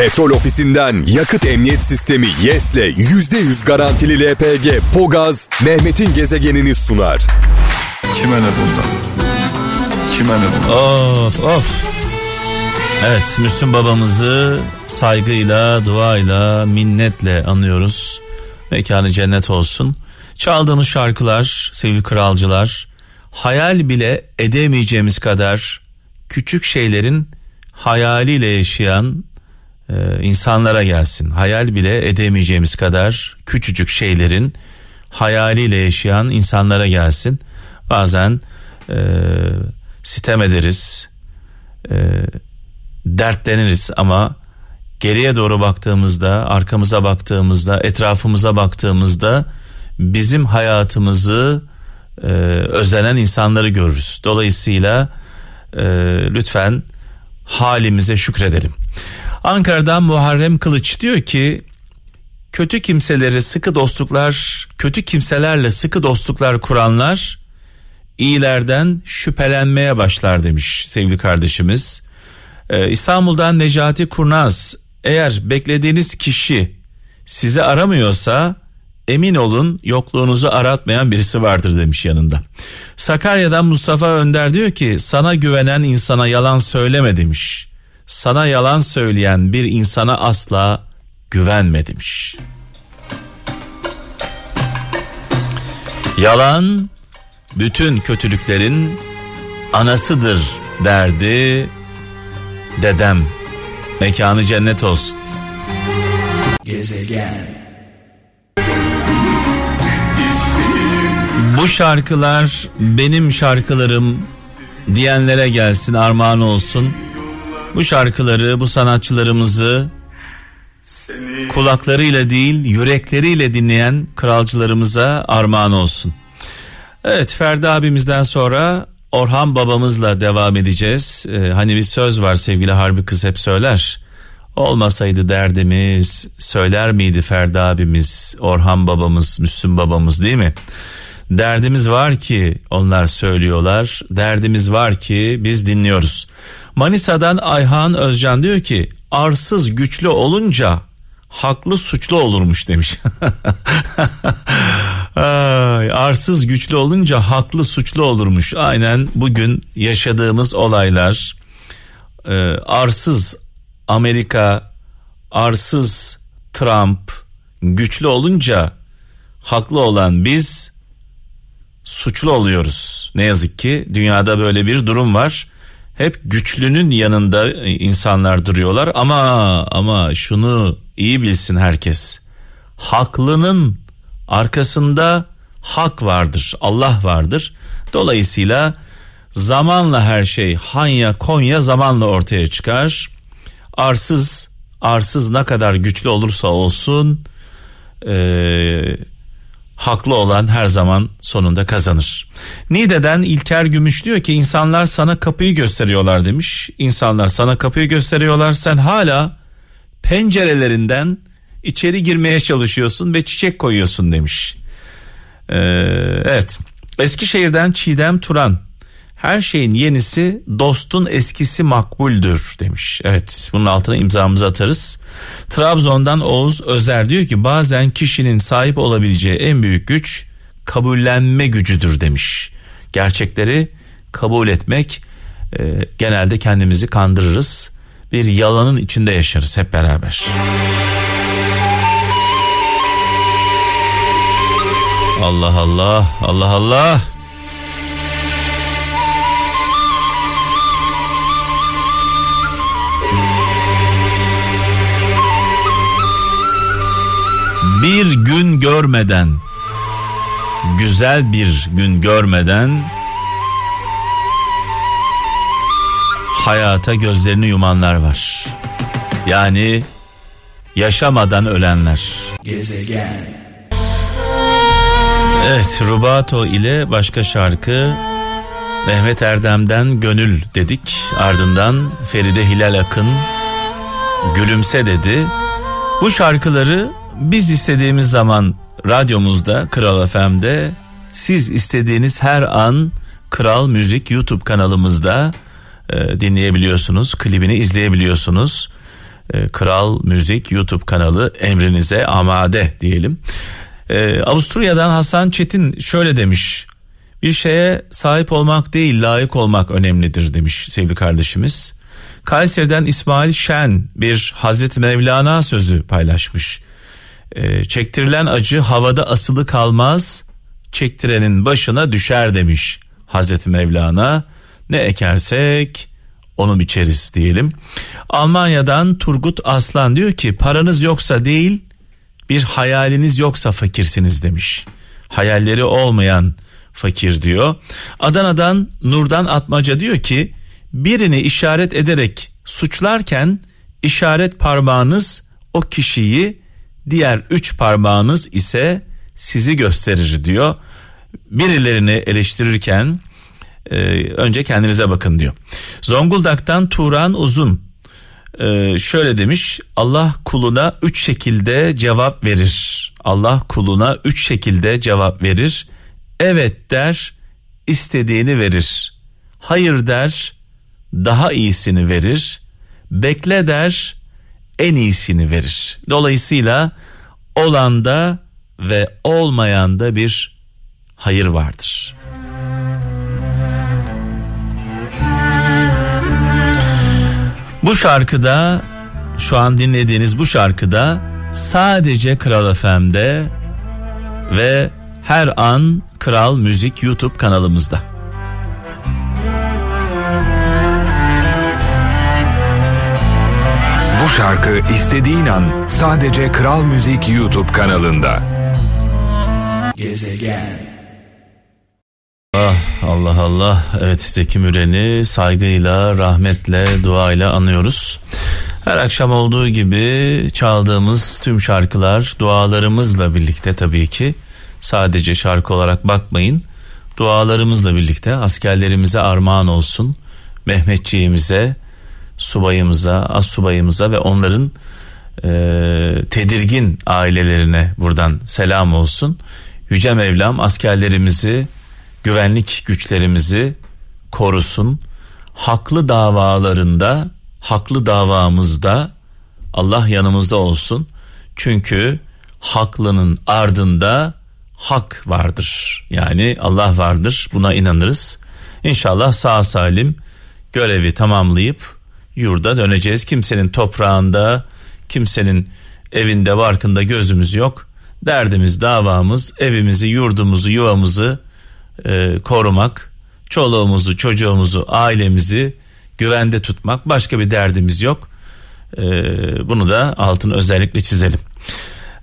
Petrol ofisinden yakıt emniyet sistemi YES'le %100 garantili LPG Pogaz Mehmet'in gezegenini sunar. Kime ne bundan? Kime ne bundan? Of of. Evet Müslüm babamızı saygıyla, duayla, minnetle anıyoruz. Mekanı cennet olsun. Çaldığımız şarkılar, sevgili kralcılar, hayal bile edemeyeceğimiz kadar küçük şeylerin hayaliyle yaşayan e, insanlara gelsin. Hayal bile edemeyeceğimiz kadar küçücük şeylerin hayaliyle yaşayan insanlara gelsin. Bazen e, sitem ederiz, e, dertleniriz ama geriye doğru baktığımızda, arkamıza baktığımızda, etrafımıza baktığımızda bizim hayatımızı e, özlenen insanları görürüz. Dolayısıyla e, lütfen halimize şükredelim. Ankara'dan Muharrem Kılıç diyor ki kötü kimseleri sıkı dostluklar, kötü kimselerle sıkı dostluklar kuranlar iyilerden şüphelenmeye başlar demiş sevgili kardeşimiz. Ee, İstanbul'dan Necati Kurnaz eğer beklediğiniz kişi sizi aramıyorsa emin olun yokluğunuzu aratmayan birisi vardır demiş yanında. Sakarya'dan Mustafa Önder diyor ki sana güvenen insana yalan söyleme demiş. Sana yalan söyleyen bir insana asla güvenme demiş. Yalan bütün kötülüklerin anasıdır derdi dedem. Mekanı cennet olsun. Bu şarkılar benim şarkılarım diyenlere gelsin armağan olsun. Bu şarkıları bu sanatçılarımızı kulaklarıyla değil yürekleriyle dinleyen kralcılarımıza armağan olsun. Evet Ferdi abimizden sonra Orhan babamızla devam edeceğiz. Ee, hani bir söz var sevgili Harbi kız hep söyler. Olmasaydı derdimiz söyler miydi Ferdi abimiz, Orhan babamız, Müslüm babamız değil mi? Derdimiz var ki onlar söylüyorlar. Derdimiz var ki biz dinliyoruz. Manisa'dan Ayhan Özcan diyor ki arsız güçlü olunca haklı suçlu olurmuş demiş. Ay, arsız güçlü olunca haklı suçlu olurmuş. Aynen bugün yaşadığımız olaylar e, arsız Amerika, arsız Trump güçlü olunca haklı olan biz suçlu oluyoruz. Ne yazık ki dünyada böyle bir durum var. Hep güçlünün yanında insanlar duruyorlar ama ama şunu iyi bilsin herkes. Haklının arkasında hak vardır, Allah vardır. Dolayısıyla zamanla her şey Hanya Konya zamanla ortaya çıkar. Arsız arsız ne kadar güçlü olursa olsun eee haklı olan her zaman sonunda kazanır. Nide'den İlker Gümüş diyor ki insanlar sana kapıyı gösteriyorlar demiş. İnsanlar sana kapıyı gösteriyorlar sen hala pencerelerinden içeri girmeye çalışıyorsun ve çiçek koyuyorsun demiş. Ee, evet Eskişehir'den Çiğdem Turan her şeyin yenisi dostun eskisi makbuldür demiş. Evet bunun altına imzamızı atarız. Trabzon'dan Oğuz Özer diyor ki bazen kişinin sahip olabileceği en büyük güç kabullenme gücüdür demiş. Gerçekleri kabul etmek e, genelde kendimizi kandırırız. Bir yalanın içinde yaşarız hep beraber. Allah Allah Allah Allah. Bir gün görmeden güzel bir gün görmeden hayata gözlerini yumanlar var. Yani yaşamadan ölenler. Evet Rubato ile başka şarkı Mehmet Erdem'den Gönül dedik. Ardından Feride Hilal Akın Gülümse dedi. Bu şarkıları biz istediğimiz zaman radyomuzda Kral FM'de siz istediğiniz her an Kral Müzik YouTube kanalımızda e, dinleyebiliyorsunuz. Klibini izleyebiliyorsunuz. e, Kral Müzik YouTube kanalı emrinize amade diyelim. Ee, Avusturya'dan Hasan Çetin şöyle demiş. Bir şeye sahip olmak değil layık olmak önemlidir demiş sevgili kardeşimiz. Kayseri'den İsmail Şen bir Hazreti Mevlana sözü paylaşmış. Ee, çektirilen acı havada asılı kalmaz, çektirenin başına düşer demiş Hazreti Mevlana. Ne ekersek onu biçeriz diyelim. Almanya'dan Turgut Aslan diyor ki paranız yoksa değil bir hayaliniz yoksa fakirsiniz demiş. Hayalleri olmayan fakir diyor. Adana'dan Nurdan Atmaca diyor ki birini işaret ederek suçlarken işaret parmağınız o kişiyi diğer üç parmağınız ise sizi gösterir diyor. Birilerini eleştirirken e, önce kendinize bakın diyor. Zonguldak'tan Turan Uzun e, şöyle demiş Allah kuluna üç şekilde cevap verir. Allah kuluna üç şekilde cevap verir. Evet der istediğini verir. Hayır der daha iyisini verir. Bekle der en iyisini verir. Dolayısıyla olanda ve olmayanda bir hayır vardır. Bu şarkıda şu an dinlediğiniz bu şarkıda sadece Kral FM'de ve her an Kral Müzik YouTube kanalımızda. Şarkı istediğin an sadece Kral Müzik YouTube kanalında. Gezegen. Ah Allah Allah evet Zeki Müren'i saygıyla rahmetle duayla anıyoruz. Her akşam olduğu gibi çaldığımız tüm şarkılar dualarımızla birlikte tabii ki sadece şarkı olarak bakmayın. Dualarımızla birlikte askerlerimize armağan olsun. Mehmetçiğimize, subayımıza, as subayımıza ve onların e, tedirgin ailelerine buradan selam olsun. Yüce Mevlam askerlerimizi güvenlik güçlerimizi korusun. Haklı davalarında, haklı davamızda Allah yanımızda olsun. Çünkü haklının ardında hak vardır. Yani Allah vardır. Buna inanırız. İnşallah sağ salim görevi tamamlayıp yurda döneceğiz. Kimsenin toprağında, kimsenin evinde, barkında gözümüz yok. Derdimiz, davamız, evimizi, yurdumuzu, yuvamızı e, korumak, çoluğumuzu, çocuğumuzu, ailemizi güvende tutmak. Başka bir derdimiz yok. E, bunu da altın özellikle çizelim.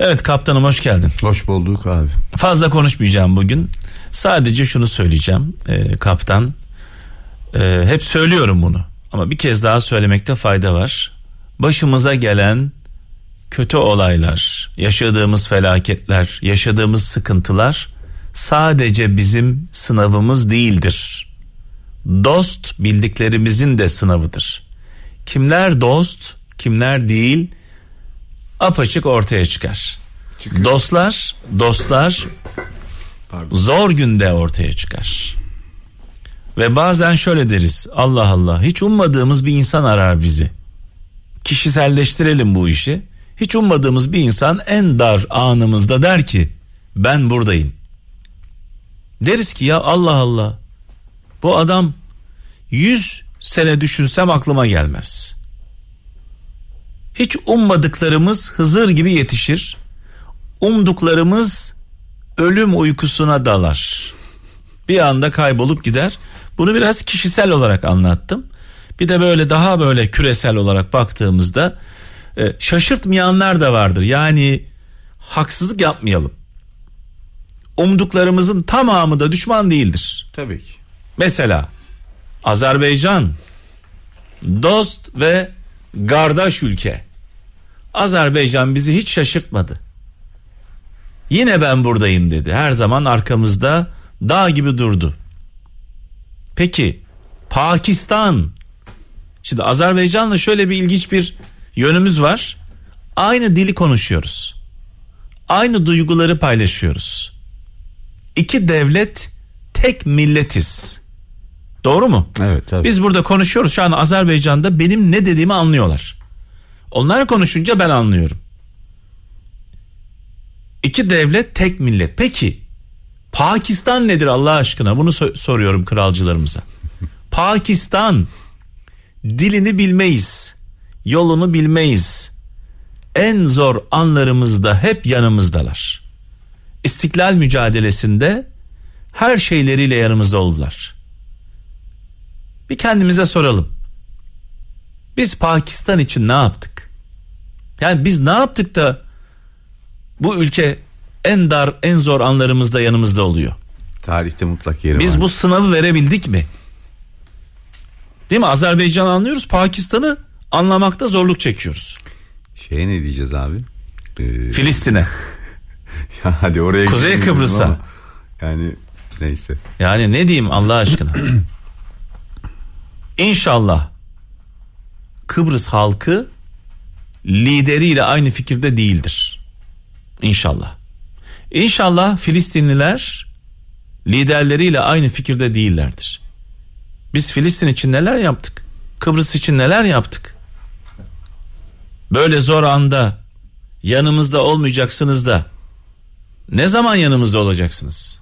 Evet kaptanım hoş geldin. Hoş bulduk abi. Fazla konuşmayacağım bugün. Sadece şunu söyleyeceğim e, kaptan. E, hep söylüyorum bunu ama bir kez daha söylemekte fayda var. Başımıza gelen kötü olaylar, yaşadığımız felaketler, yaşadığımız sıkıntılar sadece bizim sınavımız değildir. Dost bildiklerimizin de sınavıdır. Kimler dost, kimler değil apaçık ortaya çıkar. Çıkıyor. Dostlar, dostlar Pardon. zor günde ortaya çıkar. Ve bazen şöyle deriz. Allah Allah hiç ummadığımız bir insan arar bizi. Kişiselleştirelim bu işi. Hiç ummadığımız bir insan en dar anımızda der ki ben buradayım. Deriz ki ya Allah Allah bu adam yüz sene düşünsem aklıma gelmez. Hiç ummadıklarımız Hızır gibi yetişir. Umduklarımız ölüm uykusuna dalar. Bir anda kaybolup gider. Bunu biraz kişisel olarak anlattım. Bir de böyle daha böyle küresel olarak baktığımızda e, şaşırtmayanlar da vardır. Yani haksızlık yapmayalım. Umduklarımızın tamamı da düşman değildir. Tabii ki. Mesela Azerbaycan dost ve kardeş ülke. Azerbaycan bizi hiç şaşırtmadı. Yine ben buradayım dedi. Her zaman arkamızda dağ gibi durdu. Peki Pakistan Şimdi Azerbaycan'la şöyle bir ilginç bir yönümüz var. Aynı dili konuşuyoruz. Aynı duyguları paylaşıyoruz. İki devlet tek milletiz. Doğru mu? Evet tabii. Biz burada konuşuyoruz şu an Azerbaycan'da benim ne dediğimi anlıyorlar. Onlar konuşunca ben anlıyorum. İki devlet tek millet. Peki Pakistan nedir Allah aşkına? Bunu so- soruyorum kralcılarımıza. Pakistan dilini bilmeyiz. Yolunu bilmeyiz. En zor anlarımızda hep yanımızdalar. İstiklal mücadelesinde her şeyleriyle yanımızda oldular. Bir kendimize soralım. Biz Pakistan için ne yaptık? Yani biz ne yaptık da bu ülke en dar en zor anlarımızda yanımızda oluyor. Tarihte mutlak yeri Biz var. bu sınavı verebildik mi? Değil mi? Azerbaycan'ı anlıyoruz. Pakistan'ı anlamakta zorluk çekiyoruz. Şeye ne diyeceğiz abi? Ee, Filistin'e. ya hadi oraya Kuzey Kıbrıs'a. Yani neyse. Yani ne diyeyim Allah aşkına? İnşallah Kıbrıs halkı lideriyle aynı fikirde değildir. İnşallah. İnşallah Filistinliler liderleriyle aynı fikirde değillerdir. Biz Filistin için neler yaptık? Kıbrıs için neler yaptık? Böyle zor anda yanımızda olmayacaksınız da ne zaman yanımızda olacaksınız?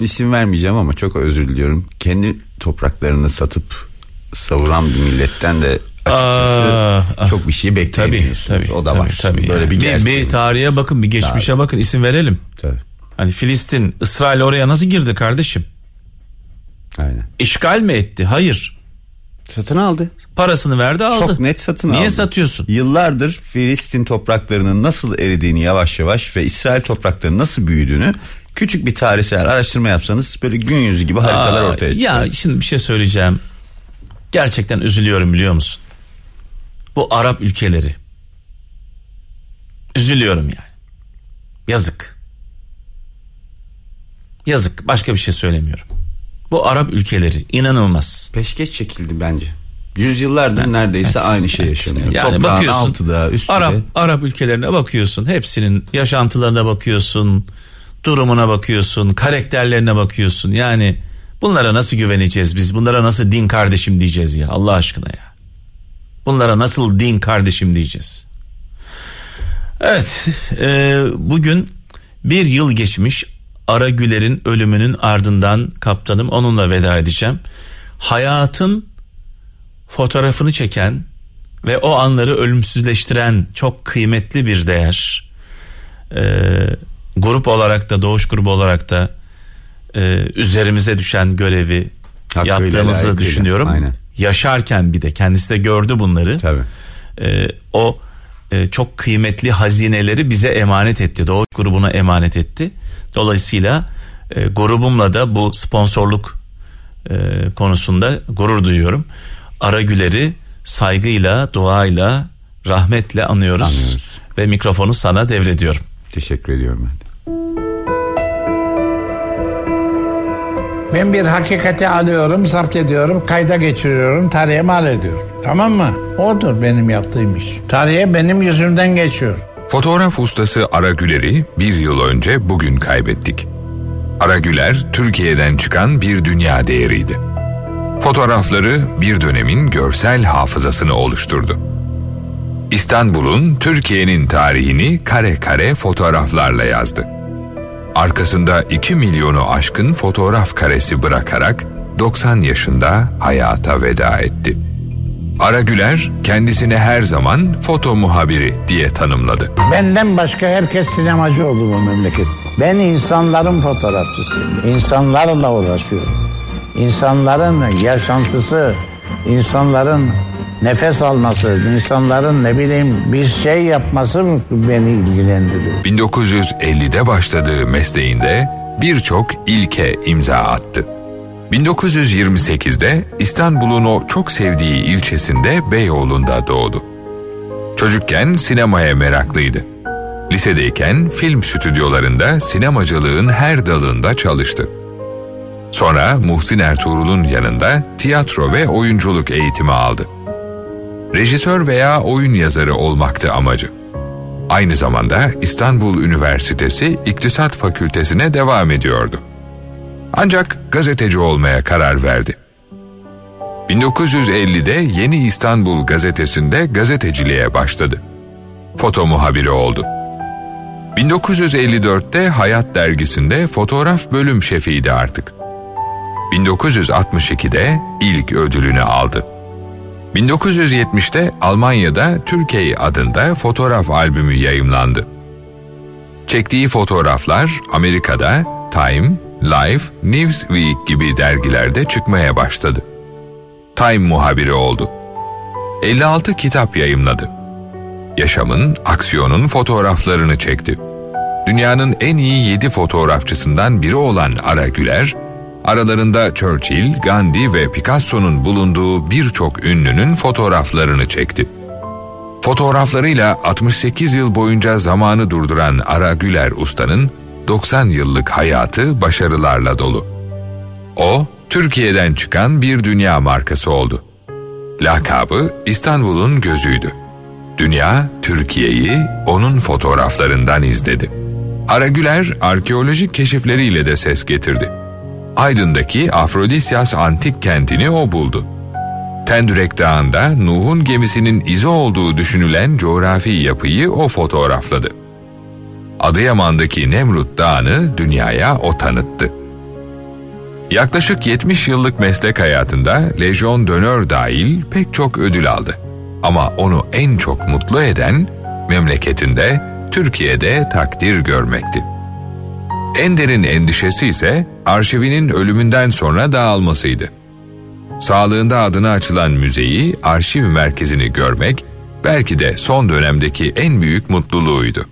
İsim vermeyeceğim ama çok özür diliyorum. Kendi topraklarını satıp savuran bir milletten de açıkçası Aa, çok bir şey Tabii beklemiyorsunuz. tabii. o da tabii, var. Tabii Böyle yani. bir bir, bir tarihe bakın bir geçmişe bakın isim verelim. Tabii. Hani Filistin İsrail oraya nasıl girdi kardeşim? Aynen. İşgal mi etti? Hayır. Satın aldı. Parasını verdi aldı. Çok net satın Niye aldı. satıyorsun? Yıllardır Filistin topraklarının nasıl eridiğini yavaş yavaş ve İsrail topraklarının nasıl büyüdüğünü küçük bir tarihsel araştırma yapsanız böyle gün yüzü gibi haritalar Aa, ortaya çıkıyor. Ya şimdi bir şey söyleyeceğim. Gerçekten üzülüyorum biliyor musun? Bu Arap ülkeleri. Üzülüyorum yani. Yazık. Yazık. Başka bir şey söylemiyorum. Bu Arap ülkeleri inanılmaz. Peşkeş çekildi bence. Yüzyıllardır neredeyse Evet, aynı şey evet. yaşanıyor. Yani Toprağın bakıyorsun altıda üstünde. Arap Arap ülkelerine bakıyorsun. Hepsinin yaşantılarına bakıyorsun. Durumuna bakıyorsun, karakterlerine bakıyorsun. Yani bunlara nasıl güveneceğiz biz? Bunlara nasıl din kardeşim diyeceğiz ya Allah aşkına ya. Bunlara nasıl din kardeşim diyeceğiz? Evet, e, bugün bir yıl geçmiş Ara Güler'in ölümünün ardından kaptanım onunla veda edeceğim. Hayatın fotoğrafını çeken ve o anları ölümsüzleştiren çok kıymetli bir değer. Ee, grup olarak da doğuş grubu olarak da e, üzerimize düşen görevi Hakkıyla, yaptığımızı layıkıyla. düşünüyorum. Aynen. Yaşarken bir de kendisi de gördü bunları. Tabii. Ee, o e, çok kıymetli hazineleri bize emanet etti. Doğuş grubuna emanet etti. Dolayısıyla e, grubumla da bu sponsorluk e, konusunda gurur duyuyorum. Ara Güler'i saygıyla, duayla, rahmetle anıyoruz. Anıyoruz. Ve mikrofonu sana devrediyorum. Teşekkür ediyorum ben de. Ben bir hakikati alıyorum, zapt ediyorum, kayda geçiriyorum, tarihe mal ediyorum. Tamam mı? Odur benim yaptığım iş. Tarihe benim yüzümden geçiyor. Fotoğraf ustası Ara Güler'i bir yıl önce bugün kaybettik. Ara Güler, Türkiye'den çıkan bir dünya değeriydi. Fotoğrafları bir dönemin görsel hafızasını oluşturdu. İstanbul'un, Türkiye'nin tarihini kare kare fotoğraflarla yazdı. Arkasında 2 milyonu aşkın fotoğraf karesi bırakarak 90 yaşında hayata veda etti. Ara Güler kendisini her zaman foto muhabiri diye tanımladı. Benden başka herkes sinemacı oldu bu memleket. Ben insanların fotoğrafçısıyım. İnsanlarla uğraşıyorum. İnsanların yaşantısı, insanların nefes alması, insanların ne bileyim bir şey yapması beni ilgilendiriyor. 1950'de başladığı mesleğinde birçok ilke imza attı. 1928'de İstanbul'un o çok sevdiği ilçesinde Beyoğlu'nda doğdu. Çocukken sinemaya meraklıydı. Lisedeyken film stüdyolarında sinemacılığın her dalında çalıştı. Sonra Muhsin Ertuğrul'un yanında tiyatro ve oyunculuk eğitimi aldı. Rejisör veya oyun yazarı olmaktı amacı. Aynı zamanda İstanbul Üniversitesi İktisat Fakültesine devam ediyordu. Ancak gazeteci olmaya karar verdi. 1950'de Yeni İstanbul gazetesinde gazeteciliğe başladı. Foto muhabiri oldu. 1954'te Hayat dergisinde fotoğraf bölüm şefiydi artık. 1962'de ilk ödülünü aldı. 1970'te Almanya'da Türkiye adında fotoğraf albümü yayımlandı. Çektiği fotoğraflar Amerika'da Time, Life, Newsweek gibi dergilerde çıkmaya başladı. Time muhabiri oldu. 56 kitap yayımladı. Yaşamın, aksiyonun fotoğraflarını çekti. Dünyanın en iyi 7 fotoğrafçısından biri olan Ara Güler, aralarında Churchill, Gandhi ve Picasso'nun bulunduğu birçok ünlünün fotoğraflarını çekti. Fotoğraflarıyla 68 yıl boyunca zamanı durduran Ara Güler Usta'nın 90 yıllık hayatı başarılarla dolu. O, Türkiye'den çıkan bir dünya markası oldu. Lakabı İstanbul'un gözüydü. Dünya, Türkiye'yi onun fotoğraflarından izledi. Aragüler arkeolojik keşifleriyle de ses getirdi. Aydın'daki Afrodisyas antik kentini o buldu. Tendürek Dağı'nda Nuh'un gemisinin izi olduğu düşünülen coğrafi yapıyı o fotoğrafladı. Adıyaman'daki Nemrut Dağı'nı dünyaya o tanıttı. Yaklaşık 70 yıllık meslek hayatında Lejyon Dönör dahil pek çok ödül aldı. Ama onu en çok mutlu eden memleketinde Türkiye'de takdir görmekti. En derin endişesi ise arşivinin ölümünden sonra dağılmasıydı. Sağlığında adına açılan müzeyi, arşiv merkezini görmek belki de son dönemdeki en büyük mutluluğuydu.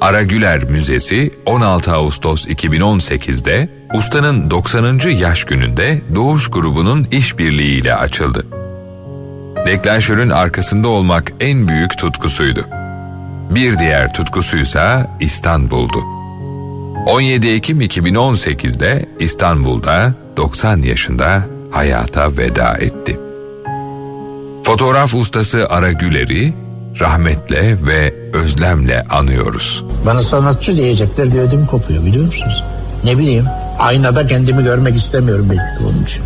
Aragüler Müzesi 16 Ağustos 2018'de ustanın 90. yaş gününde Doğuş grubunun işbirliğiyle açıldı. Deklanşörün arkasında olmak en büyük tutkusuydu. Bir diğer tutkusuysa İstanbul'du. 17 Ekim 2018'de İstanbul'da 90 yaşında hayata veda etti. Fotoğraf ustası Ara Güler'i rahmetle ve özlemle anıyoruz. Bana sanatçı diyecekler diye ödüm kopuyor biliyor musunuz? Ne bileyim aynada kendimi görmek istemiyorum belki de onun için.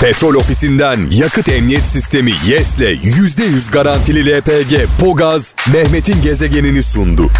Petrol ofisinden yakıt emniyet sistemi YES'le %100 garantili LPG Pogaz Mehmet'in gezegenini sundu.